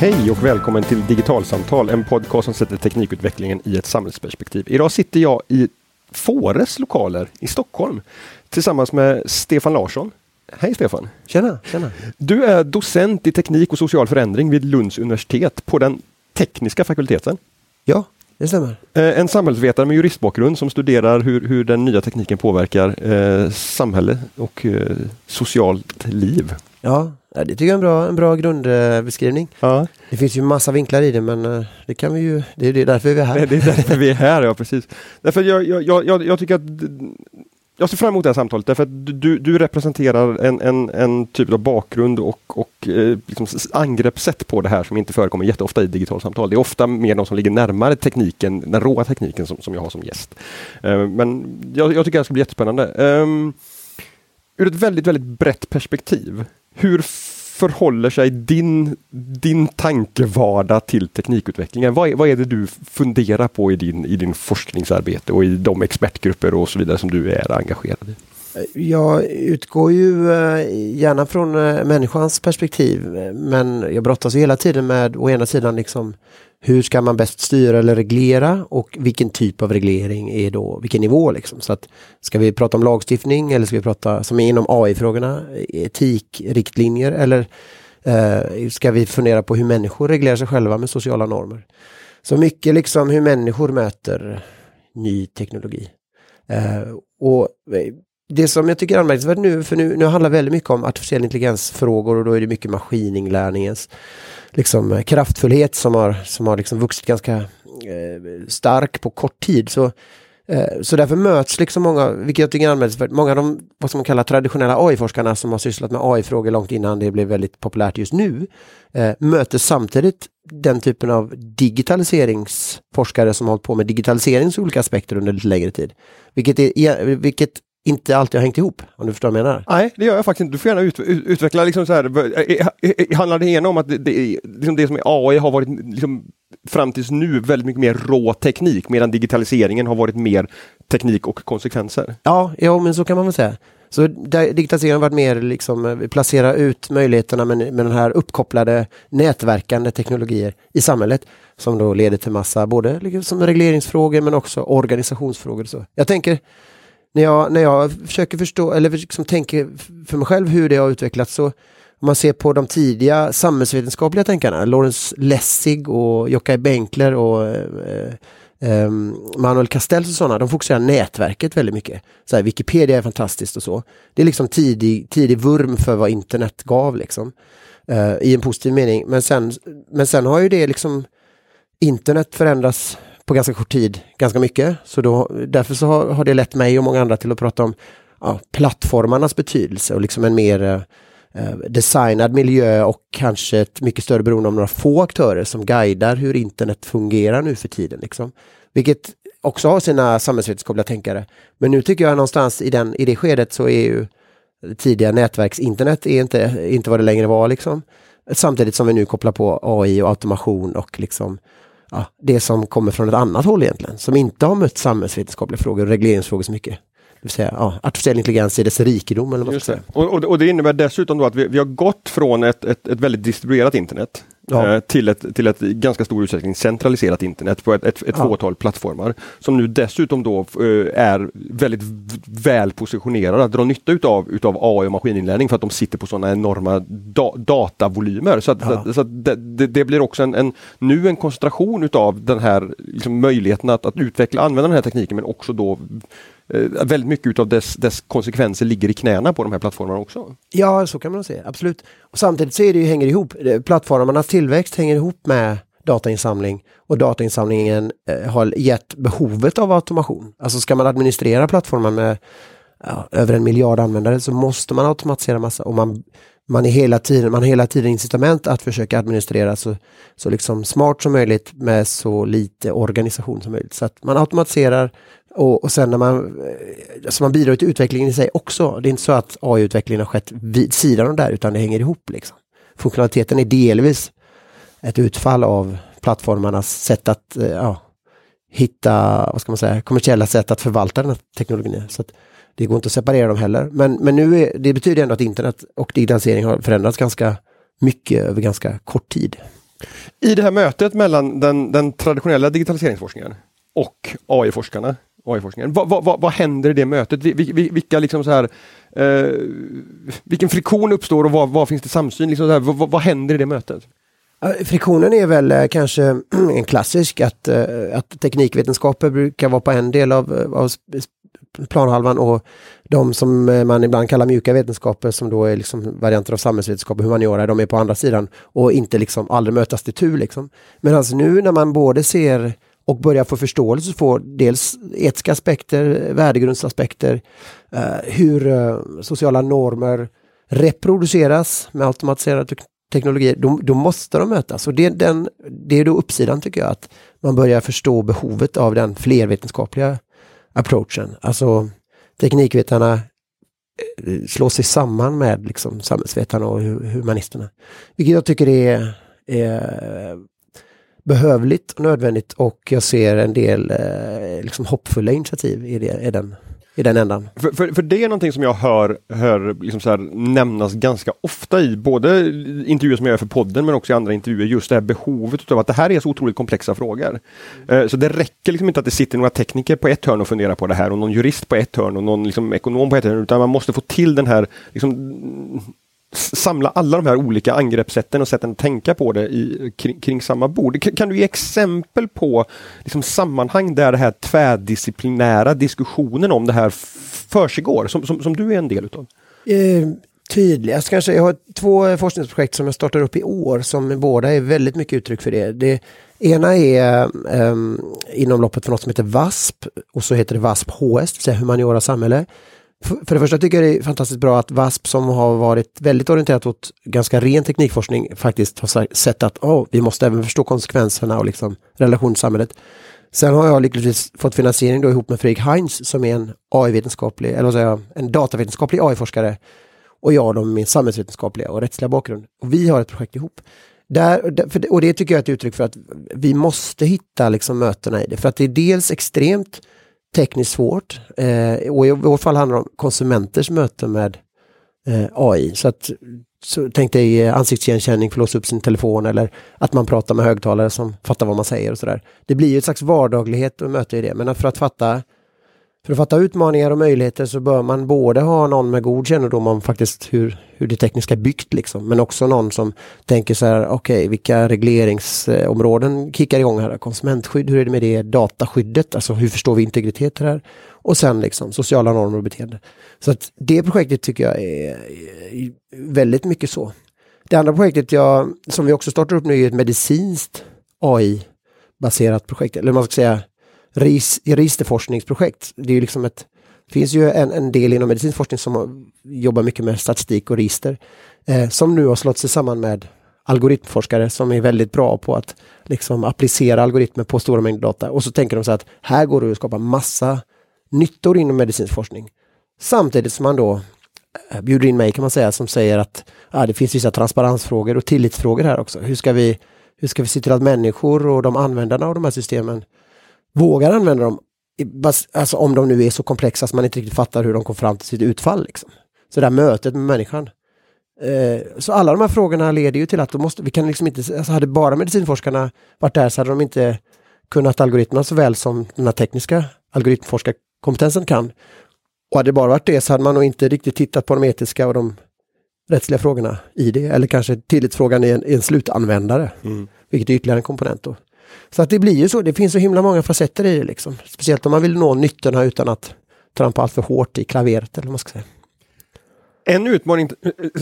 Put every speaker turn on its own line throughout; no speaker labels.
Hej och välkommen till Digitalsamtal, en podcast som sätter teknikutvecklingen i ett samhällsperspektiv. Idag sitter jag i Fores lokaler i Stockholm tillsammans med Stefan Larsson. Hej Stefan!
Tjena, tjena!
Du är docent i teknik och social förändring vid Lunds universitet på den tekniska fakulteten.
Ja, det stämmer.
Eh, En samhällsvetare med juristbakgrund som studerar hur, hur den nya tekniken påverkar eh, samhälle och eh, socialt liv.
Ja, det tycker jag är en bra, en bra grundbeskrivning.
Ja.
Det finns ju massa vinklar i det men eh, det kan vi ju, det är därför vi är här.
Det, är därför vi är här, ja precis. Därför jag, jag, jag, jag, tycker att jag ser fram emot det här samtalet därför att du, du representerar en, en, en typ av bakgrund och, och eh, liksom angreppssätt på det här som inte förekommer jätteofta i digitalsamtal. Det är ofta mer de som ligger närmare tekniken, den råa tekniken som, som jag har som gäst. Eh, men jag, jag tycker det ska bli jättespännande. Um, ur ett väldigt, väldigt brett perspektiv, hur förhåller sig din, din tankevardag till teknikutvecklingen? Vad är, vad är det du funderar på i din, i din forskningsarbete och i de expertgrupper och så vidare som du är engagerad i?
Jag utgår ju eh, gärna från eh, människans perspektiv men jag brottas ju hela tiden med å ena sidan liksom hur ska man bäst styra eller reglera och vilken typ av reglering är då, vilken nivå liksom. Så att ska vi prata om lagstiftning eller ska vi prata som är inom AI-frågorna, etik, riktlinjer eller eh, ska vi fundera på hur människor reglerar sig själva med sociala normer. Så mycket liksom hur människor möter ny teknologi. Eh, och eh, det som jag tycker är anmärkningsvärt nu, för nu, nu handlar väldigt mycket om artificiell intelligensfrågor och då är det mycket maskininlärningens liksom, kraftfullhet som har, som har liksom vuxit ganska eh, stark på kort tid. Så, eh, så därför möts liksom många, vilket jag tycker är anmärkningsvärt, många av de vad som man kallar traditionella AI-forskarna som har sysslat med AI-frågor långt innan det blev väldigt populärt just nu, eh, möter samtidigt den typen av digitaliseringsforskare som har hållit på med digitaliseringens olika aspekter under lite längre tid. Vilket, är, vilket inte alltid har hängt ihop, om du förstår vad jag menar.
Nej, det gör jag faktiskt inte. Du får gärna ut, ut, utveckla liksom så här. eh, eh, eh, Handlar det ena om att det, det, liksom det som är AI har varit liksom, fram tills nu väldigt mycket mer rå teknik medan digitaliseringen har varit mer teknik och konsekvenser?
Ja, ja men så kan man väl säga. Så digitaliseringen har varit mer liksom placera ut möjligheterna med, med den här uppkopplade nätverkande teknologier i samhället som då leder till massa både liksom regleringsfrågor men också organisationsfrågor. Så. Jag tänker när jag, när jag försöker förstå eller liksom tänker för mig själv hur det har utvecklats så om man ser på de tidiga samhällsvetenskapliga tänkarna, Lawrence Lessig och Jockai Benkler och eh, eh, eh Manuel Castells och sådana, de fokuserar nätverket väldigt mycket. Så här, Wikipedia är fantastiskt och så. Det är liksom tidig, tidig vurm för vad internet gav liksom. Eh, I en positiv mening. Men sen, men sen har ju det liksom internet förändras på ganska kort tid ganska mycket. Så då, därför så har, har det lett mig och många andra till att prata om ja, plattformarnas betydelse och liksom en mer eh, eh, designad miljö och kanske ett mycket större beroende av några få aktörer som guidar hur internet fungerar nu för tiden. Liksom. Vilket också har sina samhällsvetenskapliga tänkare. Men nu tycker jag någonstans i, den, i det skedet så är ju tidiga nätverksinternet är inte, inte vad det längre var. Liksom. Samtidigt som vi nu kopplar på AI och automation och liksom ja, det som kommer från ett annat håll egentligen, som inte har mött samhällsvetenskapliga frågor och regleringsfrågor så mycket. Det vill säga ja, artificiell intelligens i dess rikedom eller vad.
Och, och, och det innebär dessutom då att vi, vi har gått från ett, ett, ett väldigt distribuerat internet
Ja.
eh, till, ett, till ett ganska stor utsträckning centraliserat internet på ett, ett, ett
Ja.
fåtal plattformar som nu dessutom då eh, är väldigt väl positionerade att dra nytta utav, utav AI och maskininlärning för att de sitter på sådana enorma da, datavolymer. Så, att,
Ja.
så, det, det, blir också en, en, nu en koncentration utav den här liksom, möjligheten att, att utveckla använda den här tekniken men också då Eh, väldigt mycket utav dess, dess konsekvenser ligger i knäna på de här plattformarna också.
Ja, så kan man säga, absolut. Och samtidigt så är det ju, hänger det ihop, eh, plattformarnas tillväxt hänger ihop med datainsamling och datainsamlingen eh, har gett behovet av automation. Alltså ska man administrera plattformar med ja, över en miljard användare så måste man automatisera massa och man, man, är hela tiden, man har hela tiden incitament att försöka administrera så, så liksom smart som möjligt med så lite organisation som möjligt. Så att man automatiserar och, och sen när man, eh, alltså man bidrar till utvecklingen i sig också. Det är inte så att AI-utvecklingen har skett vid sidan av det där utan det hänger ihop. Liksom. Funktionaliteten är delvis ett utfall av plattformarnas sätt att eh, ja, hitta, vad ska man säga, kommersiella sätt att förvalta den här teknologin. Så att det går inte att separera dem heller. Men, men nu är, det betyder ändå att internet och digitalisering har förändrats ganska mycket över ganska kort tid.
I det här mötet mellan den, den traditionella digitaliseringsforskningen och AI-forskarna, AI-forskningen, vad, va, va, vad händer i det mötet? Vilka liksom så här, eh, vilken friktion uppstår och vad, vad finns det samsyn? Liksom så här, vad, vad händer i det mötet?
Friktionen är väl eh, kanske en klassisk att, eh, att teknikvetenskaper brukar vara på en del av, eh, av planhalvan och de som man ibland kallar mjuka vetenskaper som då är liksom varianter av samhällsvetenskap och humaniora, de är på andra sidan och inte liksom aldrig mötas till tur. Liksom. Men alltså nu när man både ser och börjar få förståelse för dels etiska aspekter, värdegrundsaspekter, eh, hur eh, sociala normer reproduceras med automatiserade teknologier, då, då, måste de mötas. Och det, den, det är då uppsidan tycker jag, att man börjar förstå behovet av den flervetenskapliga approachen. Alltså teknikvetarna eh, slår sig samman med liksom, samhällsvetarna och humanisterna. Vilket jag tycker är, är behövligt och nödvändigt och jag ser en del eh, liksom hoppfulla initiativ i, det, i den i den ändan.
För, för, för, det är någonting som jag hör, hör liksom så här, nämnas ganska ofta i både intervjuer som jag gör för podden men också i andra intervjuer, just det här behovet av att det här är så otroligt komplexa frågor. Eh, så det räcker liksom inte att det sitter några tekniker på ett hörn och funderar på det här och någon jurist på ett hörn och någon liksom ekonom på ett hörn, utan man måste få till den här liksom, samla alla de här olika angreppssätten och sätten att tänka på det i, kring, kring samma bord. Kan, kan, du ge exempel på liksom, sammanhang där det här tvärdisciplinära diskussionen om det här försiggår, som, som, som du är en del utav?
Eh, tydligast kanske, jag har två forskningsprojekt som jag startar upp i år som båda är väldigt mycket uttryck för det. Det ena är um, inom loppet för något som heter VASP och så heter det VASP HS, det vill säga humaniora samhälle. För det första tycker jag det är fantastiskt bra att VASP som har varit väldigt orienterat åt ganska ren teknikforskning faktiskt har sett att oh, vi måste även förstå konsekvenserna och liksom relationssamhället. Sen har jag lyckligtvis fått finansiering då ihop med Fredrik Heinz som är en AI-vetenskaplig, eller vad säger jag, en datavetenskaplig AI-forskare och jag då med min samhällsvetenskapliga och rättsliga bakgrund. Och vi har ett projekt ihop. Där, och det tycker jag är ett uttryck för att vi måste hitta liksom mötena i det. För att det är dels extremt tekniskt svårt eh, och i vårt fall handlar det om konsumenters möte med eh, AI. Så att så tänk dig eh, ansiktsigenkänning för att låsa upp sin telefon eller att man pratar med högtalare som fattar vad man säger och sådär. Det blir ju ett slags vardaglighet och möte i det, men för att fatta för att fatta utmaningar och möjligheter så bör man både ha någon med god kännedom om faktiskt hur, hur det tekniska är byggt liksom, men också någon som tänker så här, okej, okay, vilka regleringsområden kickar igång här? Konsumentskydd, hur är det med det? Dataskyddet, alltså hur förstår vi integritet här? Och sen liksom sociala normer och beteende. Så att det projektet tycker jag är väldigt mycket så. Det andra projektet jag, som vi också startar upp nu är ett medicinskt AI-baserat projekt, eller man ska säga registerforskningsprojekt. Det är liksom ett, finns ju en, en del inom medicinsk forskning som jobbar mycket med statistik och register. Eh, som nu har slått sig samman med algoritmforskare som är väldigt bra på att liksom applicera algoritmer på stora mängder data. Och så tänker de så att här går det att skapa massa nyttor inom medicinsk forskning. Samtidigt som man då eh, bjuder in mig kan man säga som säger att ah, det finns vissa transparensfrågor och tillitsfrågor här också. Hur ska vi, hur ska vi se till att människor och de användarna av de här systemen vågar använda dem, alltså om de nu är så komplexa att man inte riktigt fattar hur de kom fram till sitt utfall. Liksom. Så det här mötet med människan. Eh, så alla de här frågorna leder ju till att måste, vi kan liksom inte, alltså hade bara medicinforskarna varit där så hade de inte kunnat algoritmerna så väl som den här tekniska algoritmforskarkompetensen kan. Och hade det bara varit det så hade man nog inte riktigt tittat på de etiska och de rättsliga frågorna i det, eller kanske tillitsfrågan i en, i en slutanvändare, mm. vilket är ytterligare en komponent. Då. Så att det blir ju så, det finns så himla många facetter i det liksom. Speciellt om man vill nå nyttorna utan att trampa allt för hårt i klaveret eller vad man ska säga.
En utmaning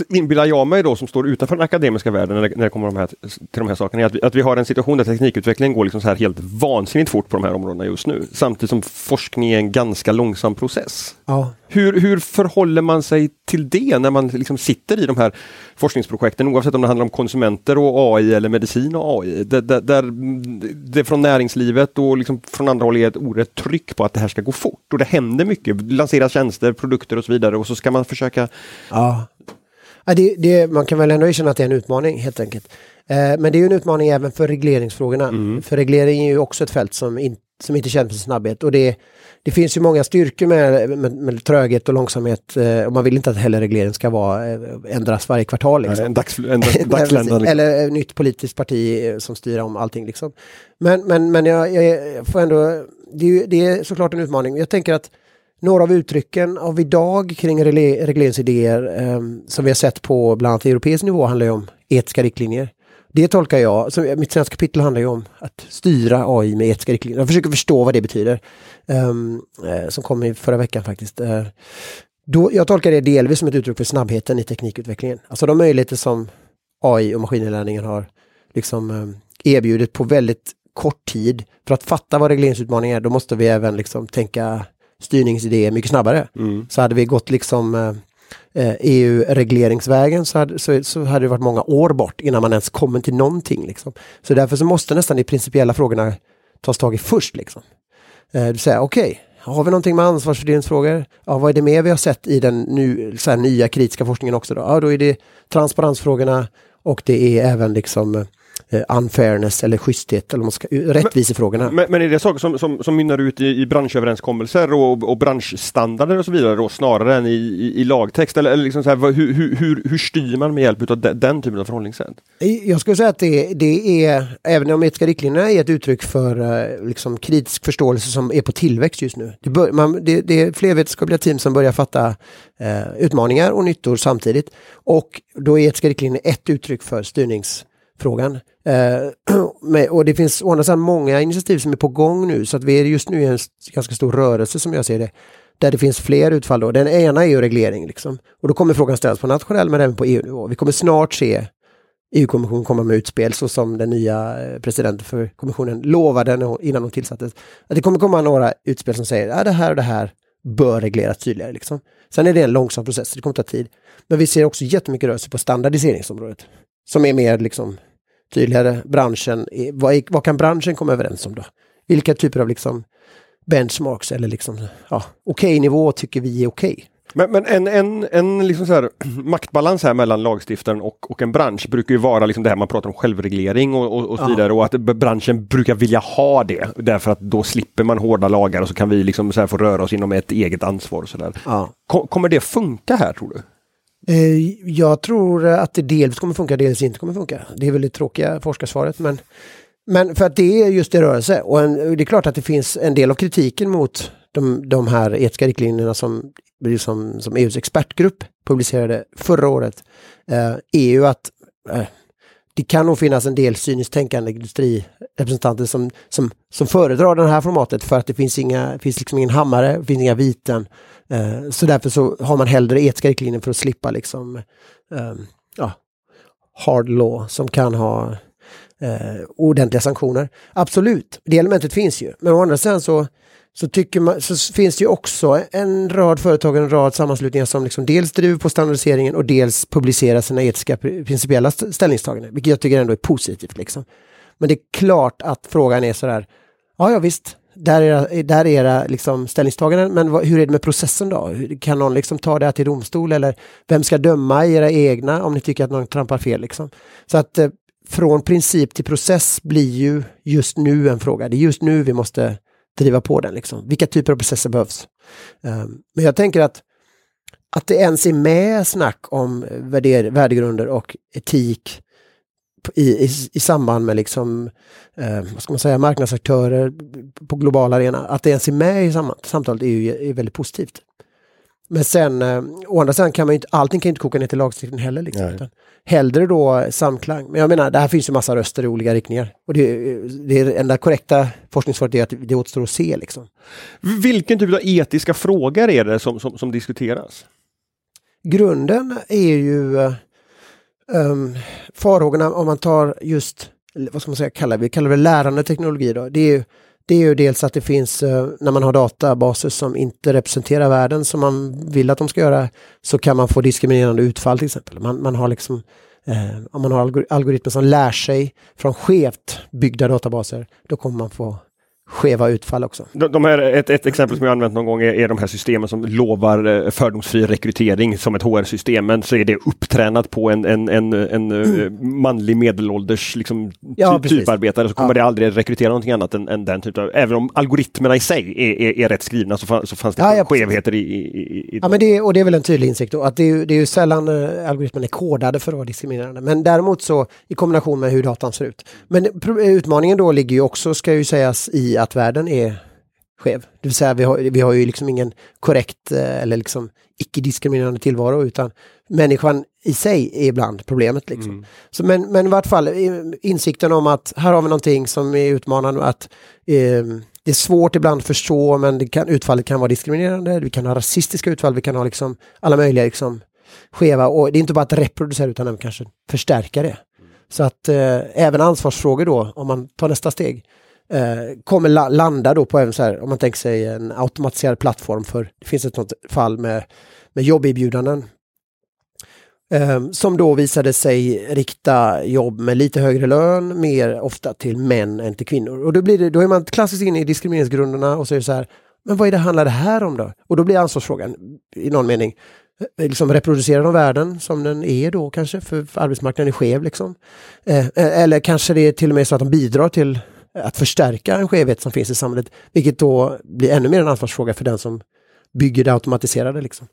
inbillar jag mig då som står utanför den akademiska världen när det, när det kommer de här, till de här sakerna, är att vi, att vi har en situation där teknikutvecklingen går liksom så här helt vansinnigt fort på de här områdena just nu. Samtidigt som forskning är en ganska långsam process.
Ja.
Hur, hur förhåller man sig till det när man liksom sitter i de här forskningsprojekten oavsett om det handlar om konsumenter och AI eller medicin och AI. Där, där, där det från näringslivet och liksom från andra håll är ett orätt tryck på att det här ska gå fort och det händer mycket. Lanseras tjänster, produkter och så vidare och så ska man försöka
Ja. ja det, det, man kan väl ändå erkänna att det är en utmaning helt enkelt. Eh, men det är en utmaning även för regleringsfrågorna. Mm. För reglering är ju också ett fält som inte som inte känner för snabbhet. Och det, det finns ju många styrkor med, med, med tröghet och långsamhet eh, och man vill inte att heller regleringen ska vara, eh, ändras varje kvartal. Liksom.
En, dags, en dagsländare.
liksom. Eller ett nytt politiskt parti eh, som styr om allting. Liksom. Men, men, men jag, jag får ändå, det är, det är såklart en utmaning. Jag tänker att några av uttrycken av idag kring regleringsidéer eh, som vi har sett på bland annat europeisk nivå handlar ju om etiska riktlinjer. Det tolkar jag, så mitt senaste kapitel handlar ju om att styra AI med etiska riktlinjer. Jag försöker förstå vad det betyder. Um, eh, som kom i förra veckan faktiskt. Uh, då, jag tolkar det delvis som ett uttryck för snabbheten i teknikutvecklingen. Alltså de möjligheter som AI och maskininlärningen har liksom, um, erbjudit på väldigt kort tid. För att fatta vad regleringsutmaningen är, då måste vi även liksom tänka styrningsidéer mycket snabbare. Mm. Så hade vi gått liksom uh, Eh, e EU-regleringsvägen så hade, så, så, hade det varit många år bort innan man ens kommer till någonting. Liksom. Så därför så måste nästan de principiella frågorna tas tag i först. Liksom. Eh, du säger okej, okay, har vi någonting med ansvarsfördelningsfrågor? Ja, vad är det mer vi har sett i den nu, så nya kritiska forskningen också? Då? Ja, då är det transparensfrågorna och det är även liksom eh, unfairness eller schysthet eller ska, rättvisefrågorna.
Men, men är det saker som, som, som mynnar ut i, i branschöverenskommelser och, och branschstandarder och så vidare då, snarare än i, i, i lagtext? Eller, eller liksom så här, hur, hur, hur, hur styr man med hjälp av de, den typen av förhållningssätt?
Jag skulle säga att det, det är, även om etiska riktlinjerna är ett uttryck för liksom kritisk förståelse som är på tillväxt just nu. Det, bör, man, det, det är fler vetenskapliga team som börjar fatta uh, utmaningar och nyttor samtidigt. Och då är etiska riktlinjer ett uttryck för styrnings frågan. Eh, och det finns å andra sidan många initiativ som är på gång nu så att vi är just nu i en ganska stor rörelse som jag ser det. Där det finns fler utfall då. Den ena är ju reglering liksom. Och då kommer frågan ställas på nationell men även på EU-nivå. Vi kommer snart se EU-kommissionen komma med utspel så som den nya eh, presidenten för kommissionen lovade innan hon tillsattes. Att det kommer komma några utspel som säger att ja, det här och det här bör regleras tydligare. Liksom. Sen är det en långsam process, det kommer ta tid. Men vi ser också jättemycket rörelse på standardiseringsområdet. Som är mer liksom tydligare branschen. Vad, vad kan branschen komma överens om då? Vilka typer av liksom benchmarks eller liksom ja, okej okay nivå tycker vi är okej? Okay.
Men, men, en, en, en liksom så här, maktbalans här mellan lagstiftaren och, och en bransch brukar ju vara liksom det här man pratar om självreglering och, och, och så vidare och att branschen brukar vilja ha det därför att då slipper man hårda lagar och så kan vi liksom så få röra oss inom ett eget ansvar. Och så där. Kommer det funka här tror du?
Eh, jag tror att det dels kommer funka, dels inte kommer funka. Det är väl det tråkiga forskarsvaret. Men, men för att det är just i rörelse. Och en, det är klart att det finns en del av kritiken mot de, de här etiska riktlinjerna som, som, som EUs expertgrupp publicerade förra året. Eh, är ju att eh, det kan nog finnas en del cyniskt tänkande industrirepresentanter som, som, som föredrar det här formatet för att det finns, inga, finns liksom ingen hammare, det finns inga viten. Eh, så därför så har man hellre etiska riktlinjer för att slippa liksom eh, ja, hard law som kan ha eh, ordentliga sanktioner. Absolut, det elementet finns ju. Men å andra sidan så så, tycker man, så finns det ju också en rad företag, och en rad sammanslutningar som liksom dels driver på standardiseringen och dels publicerar sina etiska principiella ställningstaganden, vilket jag tycker ändå är positivt. Liksom. Men det är klart att frågan är sådär, ja ja visst, där är era, där är era liksom ställningstaganden, men vad, hur är det med processen då? Kan någon liksom ta det här till domstol eller vem ska döma era egna om ni tycker att någon trampar fel? Liksom? Så att eh, från princip till process blir ju just nu en fråga. Det är just nu vi måste driva på den. Liksom. Vilka typer av processer behövs? Um, men jag tänker att att det ens är med snack om eh, värder, värdegrunder och etik i, i, i samband med liksom, eh, vad ska man säga, marknadsaktörer på global arena, att det ens är med i samtalet är ju är väldigt positivt. Men sen, eh, å andra sidan kan man ju inte, allting kan inte koka ner till lagstiftning heller. Liksom, hellre då samklang. Men jag menar, det här finns ju massa röster i olika riktningar. Och det, det enda korrekta forskningssvaret är att det återstår att se. Liksom.
Vilken typ av etiska frågor är det som, som, som diskuteras?
Grunden är ju um, farhågorna om man tar just, vad ska man säga, kallar vi, kallar vi lärande teknologi då. Det är ju det är ju dels att det finns, eh, när man har databaser som inte representerar världen som man vill att de ska göra, så kan man få diskriminerande utfall till exempel. Man, man har liksom, eh, om man har algoritmer som lär sig från skevt byggda databaser, då kommer man få skeva utfall också.
De, de här, ett, ett exempel som jag använt någon gång är, är de här systemen som lovar eh, fördomsfri rekrytering som ett HR-system, men så är det upptränat på en, en, en, en mm. manlig medelålders liksom, ja, ty, typarbetare, så kommer ja. det aldrig rekrytera någonting annat än, än den typen av, även om algoritmerna i sig är, är, är rätt skrivna så, fann, så fanns det ja, ja, skevheter i, i, i
Ja, men det, och det är väl en tydlig insikt då, att det är, det är ju sällan äh, algoritmerna är kodade för att vara diskriminerande, men däremot så i kombination med hur datan ser ut. Men utmaningen då ligger ju också, ska ju sägas, i att världen är skev. Det vill säga vi har, vi har ju liksom ingen korrekt eh, eller liksom icke-diskriminerande tillvaro utan människan i sig är ibland problemet. Liksom. Mm. Så, men, men i vart fall insikten om att här har vi någonting som är utmanande att eh, det är svårt ibland att förstå men det kan, utfallet kan vara diskriminerande, vi kan ha rasistiska utfall, vi kan ha liksom alla möjliga liksom, skeva och det är inte bara att reproducera utan även kanske förstärka det. Så att eh, även ansvarsfrågor då, om man tar nästa steg, eh, kommer la landa då på även så här, om man tänker sig en automatiserad plattform för, det finns ett sånt fall med, med jobberbjudanden. Eh, som då visade sig rikta jobb med lite högre lön mer ofta till män än till kvinnor. Och då, blir det, då är man klassiskt inne i diskrimineringsgrunderna och så är det så här, men vad är det handlar det här om då? Och då blir ansvarsfrågan i någon mening, eh, liksom reproducerar de världen som den är då kanske, för, för arbetsmarknaden är skev liksom. Eh, eh eller kanske det är till och med så att de bidrar till att förstärka en skevhet som finns i samhället, vilket då blir ännu mer en ansvarsfråga för den som bygger det automatiserade. Liksom.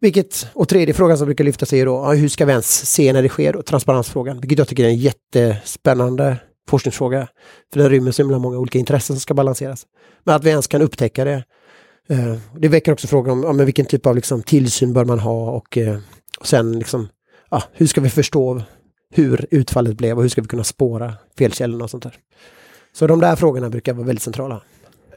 Vilket, och tredje frågan som brukar lyftas är då, hur ska vi ens se när det sker? Och transparensfrågan, vilket jag tycker är en jättespännande forskningsfråga. För den rymmer så himla många olika intressen som ska balanseras. Men att vi ens kan upptäcka det. Eh, det väcker också frågan om ja, vilken typ av liksom, tillsyn bör man ha och, eh, och sen liksom, ja, hur ska vi förstå hur utfallet blev och hur ska vi kunna spåra felkällorna och sånt där. Så de där frågorna brukar vara väldigt centrala.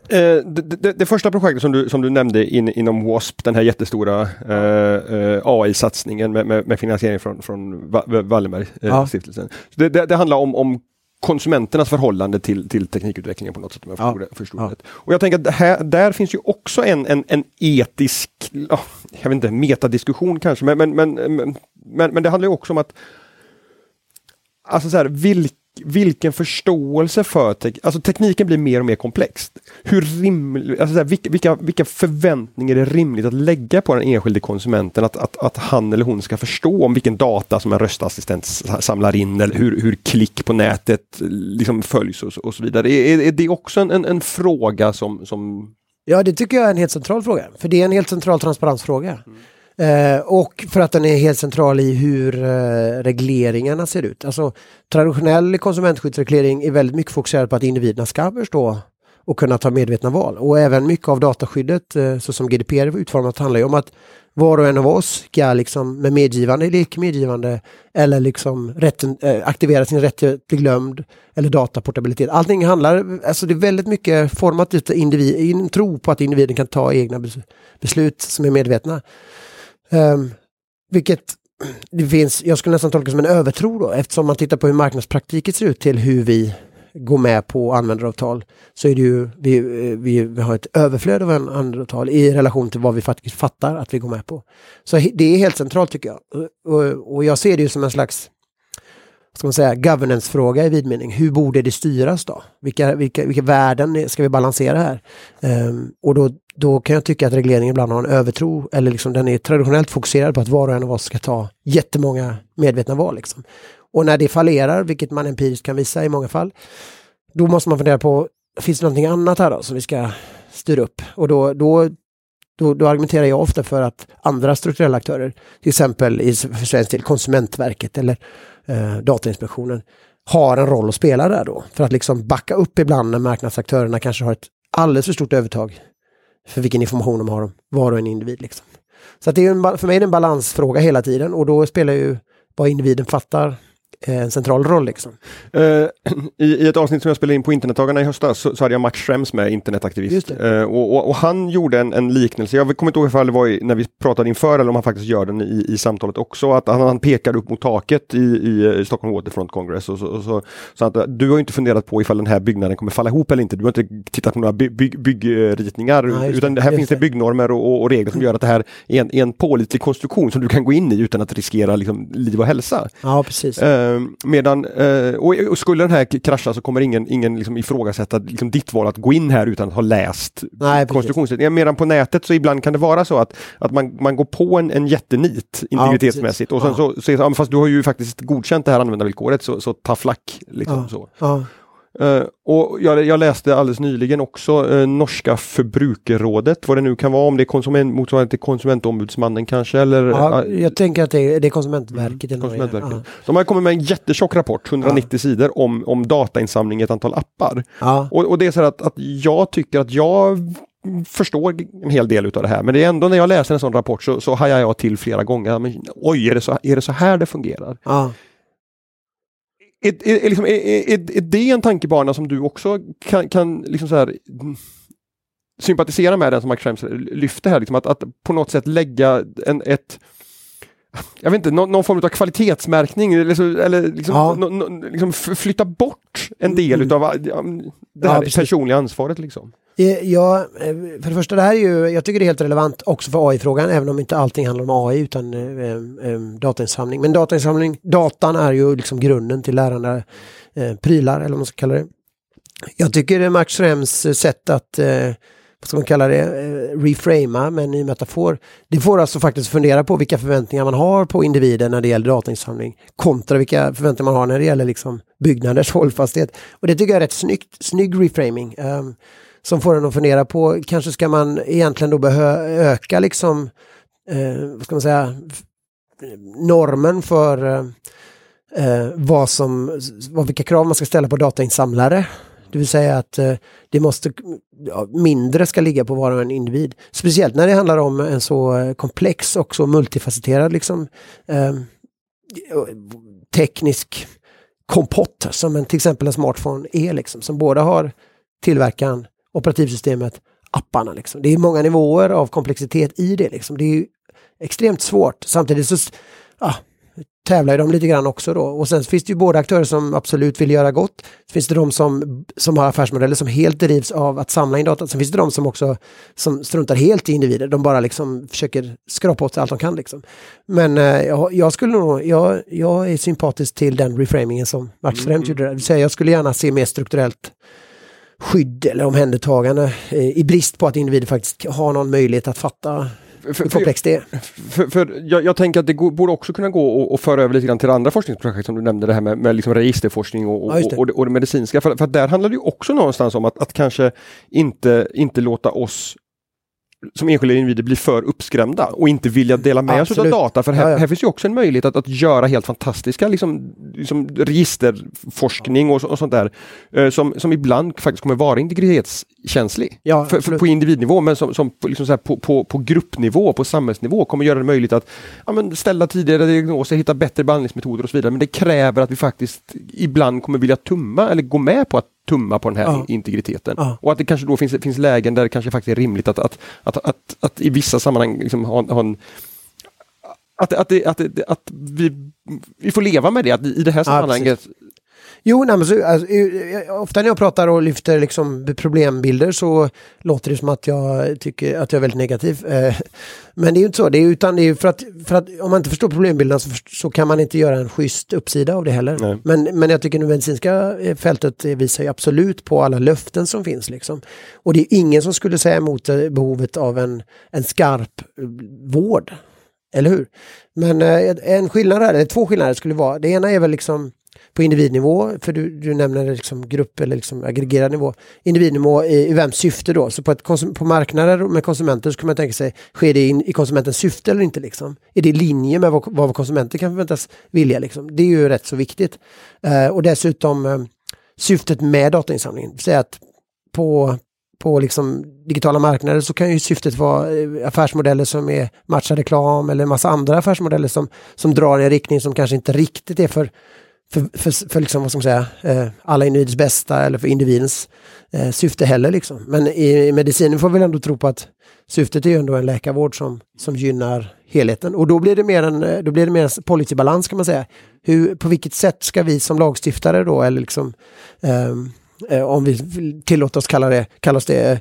Eh, det, det, det, första projektet som du, som du nämnde in, inom WASP, den här jättestora eh, eh AI-satsningen med, med, med, finansiering från, från Wallenberg-stiftelsen. Eh, ja. det, det, handlar om, om konsumenternas förhållande till, till teknikutvecklingen på något sätt. Om jag ja. förstod ja. Och jag tänker att här, där finns ju också en, en, en etisk, jag vet inte, metadiskussion kanske, men, men, men, men, men det handlar ju också om att Alltså så här, vilka vilken förståelse för tek alltså tekniken blir mer och mer komplex. Hur rimlig, alltså här, vilka, vilka, förväntningar är rimligt att lägga på den enskilde konsumenten att, att, att han eller hon ska förstå om vilken data som en röstassistent samlar in eller hur, hur klick på nätet liksom följs och, och så vidare. Är, är det också en, en, en, fråga som, som...
Ja, det tycker jag är en helt central fråga. För det är en helt central transparensfråga. Mm. Eh, och för att den är helt central i hur eh, regleringarna ser ut. Alltså traditionell konsumentskyddsreglering är väldigt mycket fokuserad på att individerna ska förstå och kunna ta medvetna val. Och även mycket av dataskyddet, eh, så som GDPR är utformat, handlar ju om att var och en av oss ska liksom med medgivande eller icke medgivande eller liksom rätten, eh, aktivera sin rätt till bli glömd eller dataportabilitet. Allting handlar, alltså det är väldigt mycket format utav individ, en tro på att individen kan ta egna beslut som är medvetna. Um, vilket det finns, jag skulle nästan tolka som en övertro då, eftersom man tittar på hur marknadspraktiken ser ut till hur vi går med på användaravtal så är det ju, vi, eh, vi, vi har ett överflöd av användaravtal i relation till vad vi faktiskt fattar att vi går med på. Så det är helt centralt tycker jag. Och, och jag ser det ju som en slags ska man säga, governance-fråga i vid mening. Hur borde det styras då? Vilka, vilka, vilka värden ska vi balansera här? Um, och då, då kan jag tycka att regleringen ibland har en övertro eller liksom den är traditionellt fokuserad på att var och en av oss ska ta jättemånga medvetna val. Liksom. Och när det fallerar, vilket man empiriskt kan visa i många fall, då måste man fundera på, finns det någonting annat här då som vi ska styra upp? Och då, då, då, då argumenterar jag ofta för att andra strukturella aktörer, till exempel i för svensk del Konsumentverket eller eh, Datainspektionen, har en roll att spela där då. För att liksom backa upp ibland när marknadsaktörerna kanske har ett alldeles för stort övertag för vilken information de har om var och en individ. Liksom. Så att det är en, för mig är det en balansfråga hela tiden och då spelar ju vad individen fattar en central roll. Liksom.
Uh, i, I ett avsnitt som jag spelade in på internetdagarna i höstas så, så hade jag Max Schrems med, internetaktivist. Uh, och, och, och, han gjorde en, en, liknelse, jag kommer inte ihåg ifall det var i, när vi pratade inför eller om han faktiskt gör den i, i samtalet också, att han, han pekar upp mot taket i, i, i Stockholm Waterfront Congress. Och så, och så, så att, du har inte funderat på ifall den här byggnaden kommer falla ihop eller inte. Du har inte tittat på några by, by, byggritningar, Nej, utan här finns det byggnormer och, och, regler som gör att det här är en, en pålitlig konstruktion som du kan gå in i utan att riskera liksom, liv och hälsa.
Ja, precis.
Uh, Eh, medan, eh, och, och, skulle den här krascha så kommer ingen, ingen liksom ifrågasätta liksom ditt val att gå in här utan att ha läst konstruktionsritningen. Medan på nätet så ibland kan det vara så att, att man, man går på en, en jättenit integritetsmässigt ja, och sen så, så, så, så, fast du har ju faktiskt godkänt det här användarvillkoret så, så ta flack. Liksom, så. Uh, och jag, jag, läste alldeles nyligen också uh, norska förbrukerrådet, vad det nu kan vara, om det är konsument, motsvarande till konsumentombudsmannen kanske eller...
Ja, uh, jag tänker att det är, det är Konsumentverket. Mm, konsumentverket.
Ja. De har kommit med en jättetjock rapport, 190 ja. sidor, om, om datainsamling i ett antal appar. Ja. Och, och, det är så att, att jag tycker att jag förstår en hel del av det här, men det är ändå när jag läser en sån rapport så, så hajar jag till flera gånger. Men, oj, är det, så, är det så här det fungerar? Är, är, liksom, är, är, är det en tankebana som du också kan, kan liksom så här, sympatisera med, den som Max Schrems lyfte här, liksom att, att på något sätt lägga en, ett jag vet inte, någon, någon form av kvalitetsmärkning eller, så, eller liksom, ja. no, no, liksom flytta bort en del mm. av det här ja, personliga ansvaret. Liksom.
Eh, ja, eh, för det första, det här är ju, jag tycker det är helt relevant också för AI-frågan, även om inte allting handlar om AI utan eh, eh, eh, datainsamling. Men datainsamling, datan är ju liksom grunden till lärande eh, prylar, eller vad man ska kalla det. Jag tycker Max Schrems sätt att eh, vad ska man kalla det, eh, reframa med en ny metafor. Det får alltså faktiskt fundera på vilka förväntningar man har på individen när det gäller datainsamling kontra vilka förväntningar man har när det gäller liksom byggnaders hållfasthet. Och det tycker jag är rätt snyggt, snygg reframing. Um, som får en att fundera på, kanske ska man egentligen då behöva öka liksom, eh, vad ska man säga, normen för eh, eh, vad som, vad, vilka krav man ska ställa på datainsamlare. Det vill säga att eh, det måste, ja, mindre ska ligga på var och en individ. Speciellt när det handlar om en så komplex och så multifacetterad liksom, eh, teknisk kompott som en, till exempel en smartphone är. Liksom, som både har tillverkaren, operativsystemet, apparna. Liksom. Det är många nivåer av komplexitet i det. Liksom. Det är extremt svårt. Samtidigt så ah, tävlar de lite grann också då. Och sen finns det ju båda aktörer som absolut vill göra gott. Sen finns det de som, som har affärsmodeller som helt drivs av att samla in data. Sen finns det de som också som struntar helt i individer. De bara liksom försöker skrapa åt sig allt de kan. Liksom. Men eh, jag, jag, skulle nog, jag, jag är sympatisk till den reframingen som Mats mm. gjorde. Säga, jag skulle gärna se mer strukturellt skydd eller omhändertagande eh, i brist på att individer faktiskt har någon möjlighet att fatta hur komplext det är.
För, för jag, jag, tänker att det går, borde också kunna gå att föra över lite grann till andra forskningsprojekt som du nämnde, det här med, med liksom registerforskning och, och, ja, det. och, och, det medicinska. För, för där handlar det också någonstans om att, att kanske inte, inte låta oss som enskilda individer blir för uppskrämda och inte vilja dela med sig av data. För här, ja, ja. här, finns ju också en möjlighet att, att göra helt fantastiska liksom, liksom registerforskning och, och sånt där eh, som, som ibland faktiskt kommer vara integritetskänslig ja, för, för, på individnivå men som, som liksom så här, på, på, på, gruppnivå, på samhällsnivå kommer göra det möjligt att ja, men ställa tidigare diagnoser, hitta bättre behandlingsmetoder och så vidare. Men det kräver att vi faktiskt ibland kommer vilja tumma eller gå med på att tumma på den här ja. integriteten. Ja. Och att det kanske då finns, finns lägen där det kanske faktiskt är rimligt att, att, att, att, att i vissa sammanhang liksom ha, ha en att, att, att, att, vi, vi får leva med det, att i det här sammanhanget
Jo, nej, men så, alltså, ofta när jag pratar och lyfter liksom problembilder så låter det som att jag tycker att jag är väldigt negativ. Eh, men det är ju inte så, det är, utan det är för att, för att om man inte förstår problembilden så, så kan man inte göra en schysst uppsida av det heller. Men, men jag tycker det medicinska eh, fältet visar ju absolut på alla löften som finns. Liksom. Och det är ingen som skulle säga emot eh, behovet av en, en skarp vård. Eller hur? Men en skillnad, eller två skillnader skulle vara, det ena är väl liksom på individnivå, för du, du nämner liksom grupp eller liksom aggregerad nivå, individnivå i, i vems syfte då? Så på, ett på marknader med konsumenter så kan man tänka sig, sker det in, i konsumentens syfte eller inte? Liksom? Är det i linje med vad, vad konsumenter kan förväntas vilja? Liksom? Det är ju rätt så viktigt. Eh, och dessutom eh, syftet med datainsamlingen, säga att på, på liksom digitala marknader så kan ju syftet vara eh, affärsmodeller som är matchad reklam eller massa andra affärsmodeller som, som drar i en riktning som kanske inte riktigt är för för, för, för liksom, vad ska man säga, eh, alla individers bästa eller för individens eh, syfte heller. Liksom. Men i, i medicinen får vi ändå tro på att syftet är ju ändå en läkarvård som, som gynnar helheten. Och då blir det mer en, eh, då blir det mer en policybalans kan man säga. Hur, på vilket sätt ska vi som lagstiftare då, eller liksom, ehm, eh, om vi tillåter oss kalla det, kallas det eh,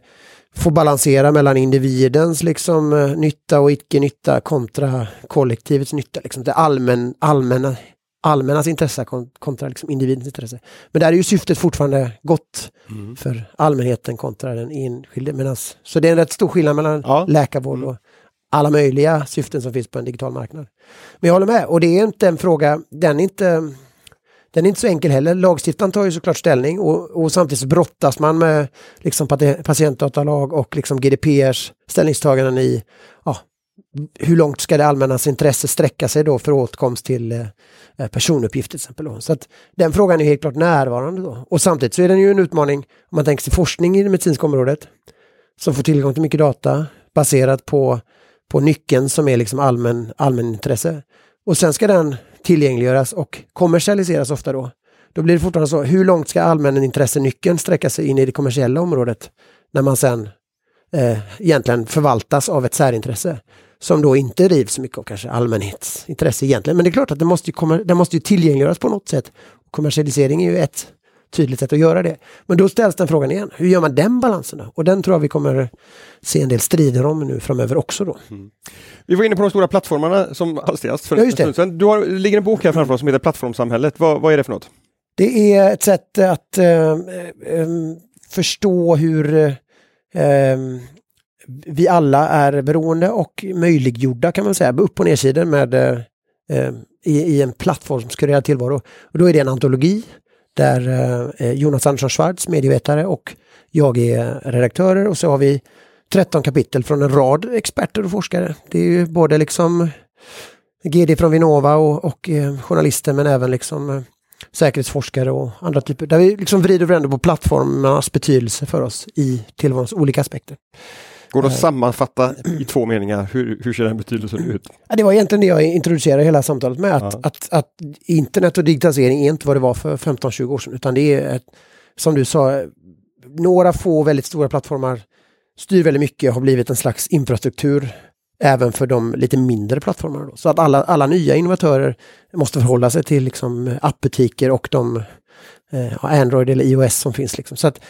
få balansera mellan individens liksom, eh, nytta och icke-nytta kontra kollektivets nytta. Liksom. Det allmän, allmänna allmännas intresse kontra liksom individens intresse. Men där är ju syftet fortfarande gott mm. för allmänheten kontra den enskilde. Medans, så det är en rätt stor skillnad mellan ja. läkarvård mm. och alla möjliga syften som finns på en digital marknad. Men jag håller med, och det är inte en fråga, den är inte den är inte så enkel heller. Lagstiftaren tar ju såklart ställning och, och samtidigt brottas man med liksom patientdatalag och liksom GDPRs ställningstaganden i ja, hur långt ska det allmännas intresse sträcka sig då för åtkomst till eh, eh, personuppgifter till exempel. Då. Så att den frågan är helt klart närvarande då. Och samtidigt så är den ju en utmaning om man tänker sig forskning i det medicinska området som får tillgång till mycket data baserat på, på nyckeln som är liksom allmän, allmänintresse. Och sen ska den tillgängliggöras och kommersialiseras ofta då. Då blir det fortfarande så, hur långt ska allmänintressenyckeln sträcka sig in i det kommersiella området när man sen eh, egentligen förvaltas av ett särintresse som då inte drivs mycket av kanske allmänhetsintresse egentligen. Men det är klart att det måste, komma, det måste ju tillgängliggöras på något sätt. Kommersialisering är ju ett tydligt sätt att göra det. Men då ställs den frågan igen, hur gör man den balansen då? Och den tror jag vi kommer se en del strider om nu framöver också då. Mm.
Vi var inne på de stora plattformarna som hastigast för ja, en stund sedan. Du har, ligger en bok här framför oss som heter Plattformsamhället. Vad, vad är det för något?
Det är ett sätt att äh, äh, förstå hur äh, vi alla är beroende och möjliggjorda kan man säga, upp och nedsidor med eh, eh, i, i, en plattformskurerad tillvaro. Och då är det en antologi där eh, eh, Jonas Andersson Schwartz, medievetare och jag är redaktörer och så har vi 13 kapitel från en rad experter och forskare. Det är ju både liksom GD från Vinnova och, och eh, journalister men även liksom eh, säkerhetsforskare och andra typer. Där vi liksom vrider och vänder på plattformarnas betydelse för oss i tillvarons olika aspekter.
Går det att sammanfatta i två meningar? Hur, hur ser den betydelsen ut?
Ja, det var egentligen det jag introducerade hela samtalet med. Att, ja. att, att, internet och digitalisering är inte vad det var för 15-20 år sedan. Utan det är, ett, som du sa, några få väldigt stora plattformar styr väldigt mycket, har blivit en slags infrastruktur även för de lite mindre plattformarna. Då. Så att alla, alla nya innovatörer måste förhålla sig till liksom appbutiker och de eh, Android eller iOS som finns. Liksom. Så att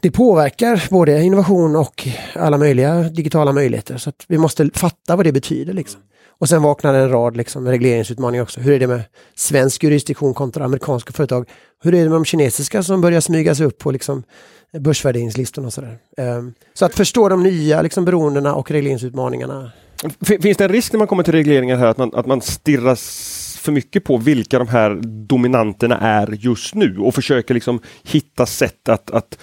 det påverkar både innovation och alla möjliga digitala möjligheter. Så vi måste fatta vad det betyder. Liksom. Och sen vaknar en rad liksom, regleringsutmaningar också. Hur är det med svensk jurisdiktion kontra amerikanska företag? Hur är det med de kinesiska som börjar smyga sig upp på liksom, börsvärderingslistorna och sådär. Um, så att förstå de nya liksom, beroendena och regleringsutmaningarna.
Finns det en risk när man kommer till regleringar här att man, att man stirras för mycket på vilka de här dominanterna är just nu och försöker liksom hitta sätt att, att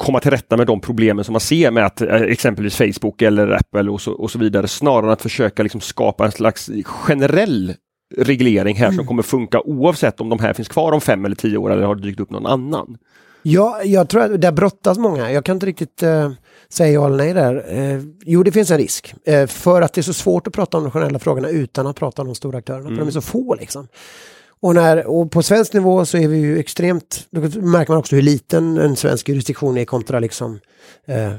komma till rätta med de problemen som man ser med att eh, exempelvis Facebook eller Apple och så, och så vidare snarare än att försöka liksom skapa en slags generell reglering här mm. som kommer funka oavsett om de här finns kvar om fem eller tio år eller har dykt upp någon annan.
Ja, jag tror att det brottas många. Jag kan inte riktigt uh, säga ja eller nej där. Uh, jo, det finns en risk. Uh, för att det är så svårt att prata om de generella frågorna utan att prata om de stora aktörerna. Mm. För de är så få liksom. Och, när, och på svensk nivå så är vi ju extremt, då märker man också hur liten en svensk jurisdiktion är kontra liksom eh,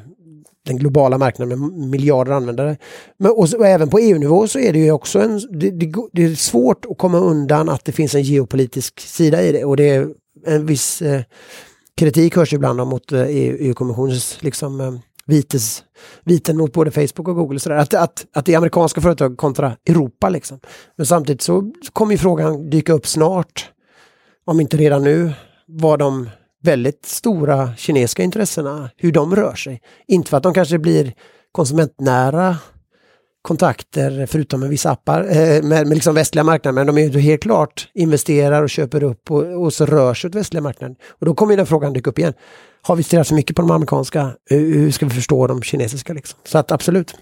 den globala marknaden med miljarder användare. Men, och, och även på EU-nivå så är det ju också en, det, det, det, är svårt att komma undan att det finns en geopolitisk sida i det och det är en viss eh, kritik hörs ibland mot eh, EU-kommissionens liksom, eh, vites, viten mot både Facebook och Google. Så Att, att, att det är amerikanska företag kontra Europa. Liksom. Men samtidigt så kommer frågan dyka upp snart, om inte redan nu, vad de väldigt stora kinesiska intressena, hur de rör sig. Inte för att de kanske blir konsumentnära kontakter, förutom med vissa appar, eh, med, med liksom västliga marknader, men de är ju helt klart investerar och köper upp och, och så rör sig åt västliga marknaden. Och då kommer den frågan dyka upp igen har vi stirrat så mycket på de amerikanska, hur ska vi förstå de kinesiska? Liksom? Så att absolut.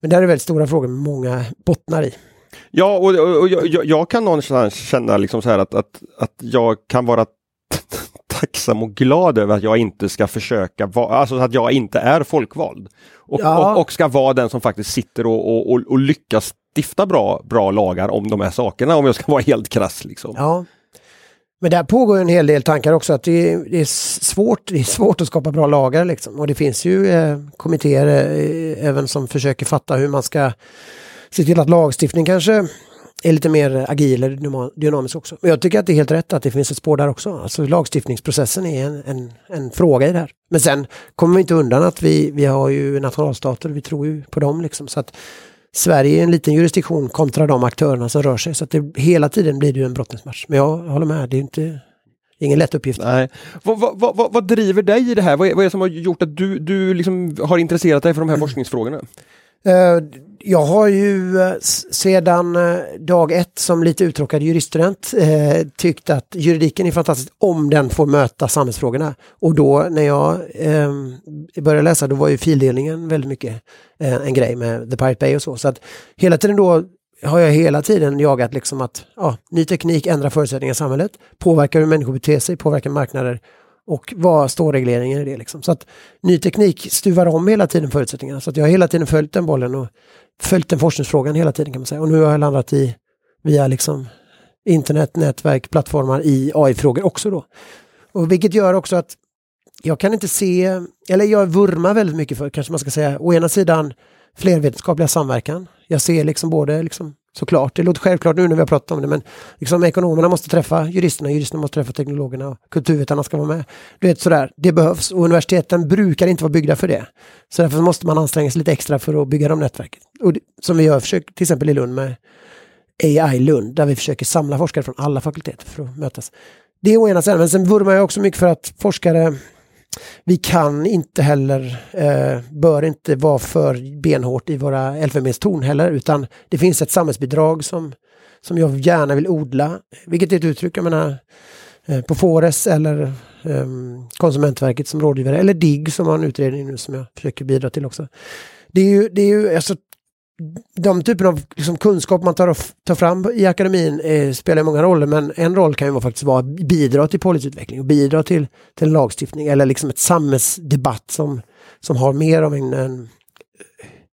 Men det här är väldigt stora frågor med många bottnar i.
Ja, och, och, och jag, jag, kan någonstans känna liksom så här att, att, att jag kan vara tacksam och glad över att jag inte ska försöka vara, alltså att jag inte är folkvald. Och, ja. och, och, ska vara den som faktiskt sitter och, och, och, lyckas stifta bra, bra lagar om de här sakerna om jag ska vara helt krass. Liksom.
Ja. Men där pågår en hel del tankar också att det är, det är svårt, det är svårt att skapa bra lagar liksom. Och det finns ju eh, kommittéer eh, även som försöker fatta hur man ska se till att lagstiftning kanske är lite mer agil eller dynamisk också. Men jag tycker att det är helt rätt att det finns ett spår där också. Alltså lagstiftningsprocessen är en, en, en fråga i det här. Men sen kommer vi inte undan att vi, vi har ju nationalstater, vi tror ju på dem liksom. Så att Sverige är en liten jurisdiktion kontra de aktörerna som rör sig. Så att det, hela tiden blir det ju en brottningsmatch. Men jag håller med, det är inte ingen lätt uppgift.
Nej. Vad, vad, vad, vad driver dig i det här? Vad är, vad är det som har gjort att du, du liksom har intresserat dig för de här forskningsfrågorna?
Eh, jag har ju eh, sedan eh, dag ett som lite uttråkad juriststudent eh, tyckt att juridiken är fantastisk om den får möta samhällsfrågorna. Och då när jag eh, började läsa då var ju fildelningen väldigt mycket eh, en grej med The Pirate Bay och så. Så att hela tiden då har jag hela tiden jagat liksom att ja, ny teknik ändrar förutsättningar i samhället, påverkar hur människor beter sig, påverkar marknader och vad står regleringen i det? Liksom. Så att ny teknik stuvar om hela tiden förutsättningarna. Så att jag har hela tiden följt den bollen och följt den forskningsfrågan hela tiden kan man säga. Och nu har jag landat i via liksom internet, nätverk, plattformar i AI-frågor också då. Och vilket gör också att jag kan inte se, eller jag vurmar väldigt mycket för, kanske man ska säga, å ena sidan flervetenskapliga samverkan. Jag ser liksom både liksom Såklart, det låter självklart nu när vi har pratat om det men liksom ekonomerna måste träffa juristerna, juristerna måste träffa teknologerna och kulturvetarna ska vara med. Du vet sådär, det behövs och universiteten brukar inte vara byggda för det. Så därför måste man anstränga sig lite extra för att bygga de nätverken. Och det, som vi gör försökt till exempel i Lund med AI Lund där vi försöker samla forskare från alla fakulteter för att mötas. Det är å ena sidan, men sen vurmar jag också mycket för att forskare vi kan inte heller, eh, bör inte vara för benhårt i våra elfenbenstorn heller, utan det finns ett samhällsbidrag som, som jag gärna vill odla, vilket är ett uttryck, jag menar, eh, på Fores eller eh, Konsumentverket som rådgivare, eller DIGG som har en utredning nu som jag försöker bidra till också. Det är ju, det är ju alltså, de typen av liksom, kunskap man tar, tar fram i akademin eh, spelar många roller men en roll kan ju faktiskt vara att bidra till policyutveckling och bidra till, till en lagstiftning eller liksom ett samhällsdebatt som, som har mer av en, en eh,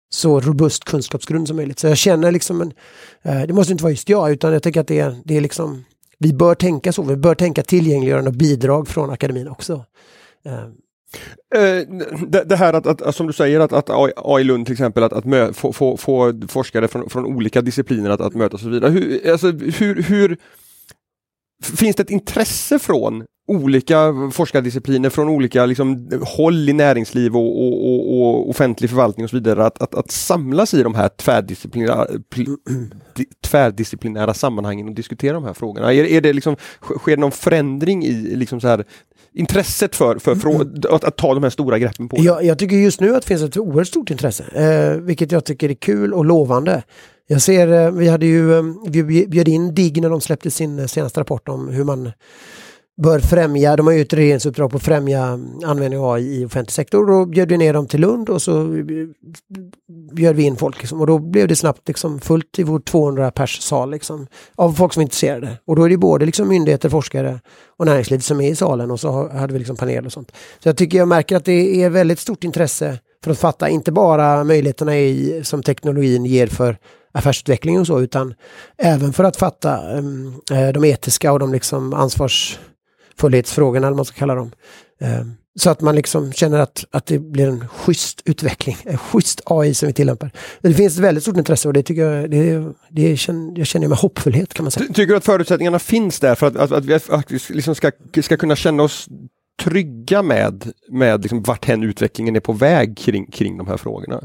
så robust kunskapsgrund som möjligt. Så jag känner liksom en, eh, det måste inte vara just jag utan jag tänker att det är, det är liksom, vi bör tänka så, vi bör tänka tillgängliggörande och bidrag från akademin också. Eh,
Eh, Eh, det, det, här att, att, som du säger, att, att AI Lund till exempel, att, att mö, få, få, få, forskare från, från olika discipliner att, att mötas och så vidare. Hur, alltså, hur, hur, finns det ett intresse från olika forskardiscipliner, från olika liksom, håll i näringsliv och, och, och, och, offentlig förvaltning och så vidare, att, att, att samlas i de här tvärdisciplinära, tvärdisciplinära sammanhangen och diskutera de här frågorna? Är, är det liksom, sker det någon förändring i liksom så här, intresset för, för, för mm. att, att, ta de här stora greppen på?
Jag, jag tycker just nu att det finns ett oerhört stort intresse, eh, vilket jag tycker är kul och lovande. Jag ser, eh, vi hade ju, eh, vi bjöd in DIGG när de släppte sin senaste rapport om hur man bör främja, de har ju ett regeringsuppdrag på att främja användning av AI i offentlig sektor. Då bjöd vi ner dem till Lund och så bjöd vi in folk. Liksom. Och då blev det snabbt liksom fullt i vår 200 pers sal liksom, av folk som är intresserade. Och då är det både liksom myndigheter, forskare och näringsliv som är i salen och så hade vi liksom panel och sånt. Så jag tycker jag märker att det är väldigt stort intresse för att fatta inte bara möjligheterna i, som teknologin ger för affärsutveckling och så utan även för att fatta um, de etiska och de liksom ansvars fullhetsfrågorna, eller vad man ska kalla dem. Eh, så att man liksom känner att, att det blir en schysst utveckling, en schysst AI som vi tillämpar. Det finns ett väldigt stort intresse och det tycker jag, det, det känner, jag känner med hoppfullhet kan man säga.
Tycker du att förutsättningarna finns där för att, att, att vi faktiskt liksom ska, ska kunna känna oss trygga med, med liksom vart hen utvecklingen är på väg kring, kring de här frågorna?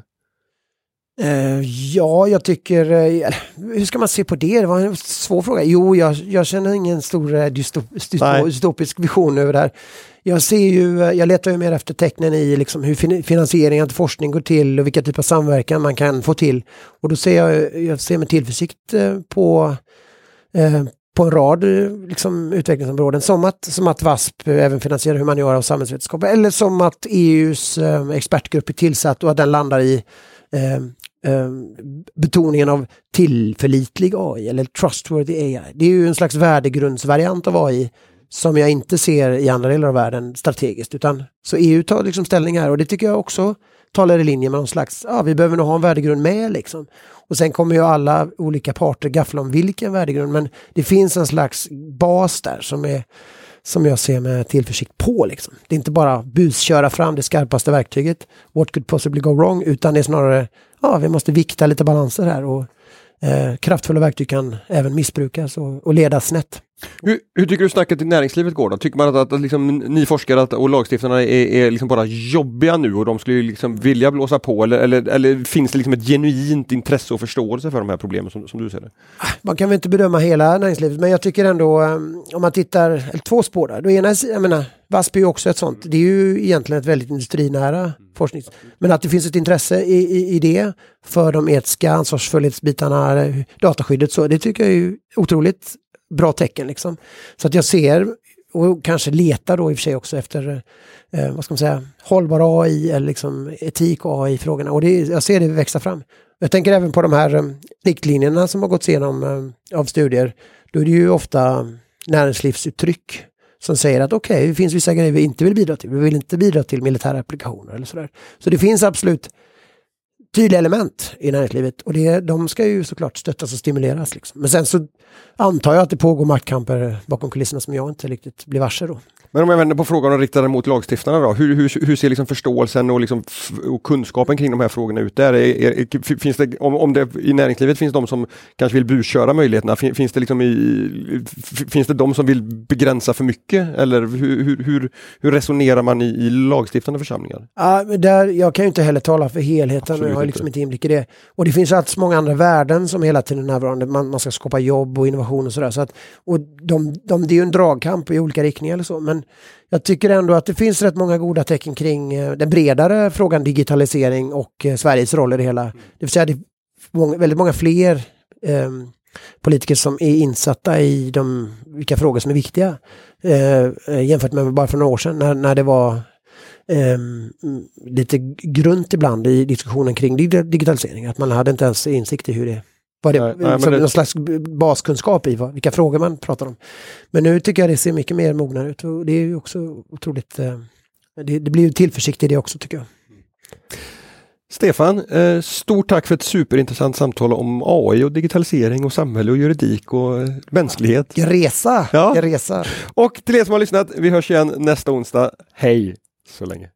Uh, ja, jag tycker... Uh, hur ska man se på det? Det var en svår fråga. Jo, jag, jag känner ingen stor dystop, dystopisk vision över det här. Jag ser ju, jag letar ju mer efter tecknen i liksom hur fin finansieringen till forskning går till och vilka typer av samverkan man kan få till. Och då ser jag, jag ser med tillförsikt på, på en rad liksom, utvecklingsområden. Som att, som att VASP även finansierar humaniora och samhällsvetenskap. Eller som att EUs expertgrupp är tillsatt och att den landar i eh, Ehm, betoningen av tillförlitlig AI eller trustworthy AI. Det är ju en slags värdegrundsvariant av AI som jag inte ser i andra delar av världen strategiskt. Utan, så EU tar liksom ställning här och det tycker jag också talar i linje med någon slags, ja vi behöver nog ha en värdegrund med liksom. Och sen kommer ju alla olika parter gaffla om vilken värdegrund men det finns en slags bas där som är som jag ser med tillförsikt på. Liksom. Det är inte bara busköra fram det skarpaste verktyget, what could possibly go wrong, utan det är snarare, ja, vi måste vikta lite balanser här och eh, kraftfulla verktyg kan även missbrukas och, och ledas snett.
Hur, hur, tycker du snacket i näringslivet går då? Tycker man att, att, att liksom, ni forskare att, och lagstiftarna är, är liksom bara jobbiga nu och de skulle liksom vilja blåsa på eller, eller, eller finns det liksom ett genuint intresse och förståelse för de här problemen som, som du ser det?
Man kan väl inte bedöma hela näringslivet men jag tycker ändå um, om man tittar, eller två spår där, då ena jag menar Vasby är också ett sånt, det är ju egentligen ett väldigt industrinära forskning. Men att det finns ett intresse i, i, i det för de etiska ansvarsfullhetsbitarna, dataskyddet så, det tycker jag är otroligt bra tecken. Liksom. Så att jag ser och kanske letar då i och för sig också efter eh, vad ska man säga, hållbar AI eller liksom etik och AI-frågorna. Och det, jag ser det växa fram. Jag tänker även på de här um, riktlinjerna som har gått igenom um, av studier. Då är det ju ofta näringslivsuttryck som säger att okej, okay, det finns vissa grejer vi inte vill bidra till. Vi vill inte bidra till militära applikationer eller sådär. Så det finns absolut tydliga element i näringslivet och det, de ska ju såklart stöttas och stimuleras. Liksom. Men sen så antar jag att det pågår maktkamper bakom kulisserna som jag inte riktigt blir varse då.
Men om jag vänder på frågan och riktar den mot lagstiftarna då. Hur, hur, hur ser liksom förståelsen och, liksom och kunskapen kring de här frågorna ut där? Är, är, finns det, om, om det i näringslivet finns de som kanske vill busköra möjligheterna, finns det, liksom i, finns det de som vill begränsa för mycket? Eller hur, hur, hur resonerar man i, i lagstiftande församlingar?
Ja, där, jag kan ju inte heller tala för helheten, Absolut jag har liksom inte inblick i det. Och det finns alltid så många andra värden som hela tiden är närvarande. Man, man ska skapa jobb och innovation och sådär. Så och de, de, det är ju en dragkamp i olika riktningar eller så. Men jag tycker ändå att det finns rätt många goda tecken kring eh, den bredare frågan digitalisering och eh, Sveriges roll i det hela. Det vill säga det är väldigt många fler eh, politiker som är insatta i de, vilka frågor som är viktiga. Eh, jämfört med bara för några år sedan när, när det var eh, lite grunt ibland i diskussionen kring digitalisering. Att man hade inte ens insikt i hur det vad det, nej, nej, som det... någon slags baskunskap i vad, vilka frågor man pratar om. Men nu tycker jag det ser mycket mer mognare ut och det är ju också otroligt, eh, det, det, blir ju tillförsikt i det också tycker jag.
Stefan, eh, stort tack för ett superintressant samtal om AI och digitalisering och samhälle och juridik och eh, mänsklighet.
Resa! Ja. Resa!
Och till er som har lyssnat, vi hörs igen nästa onsdag. Hej så länge!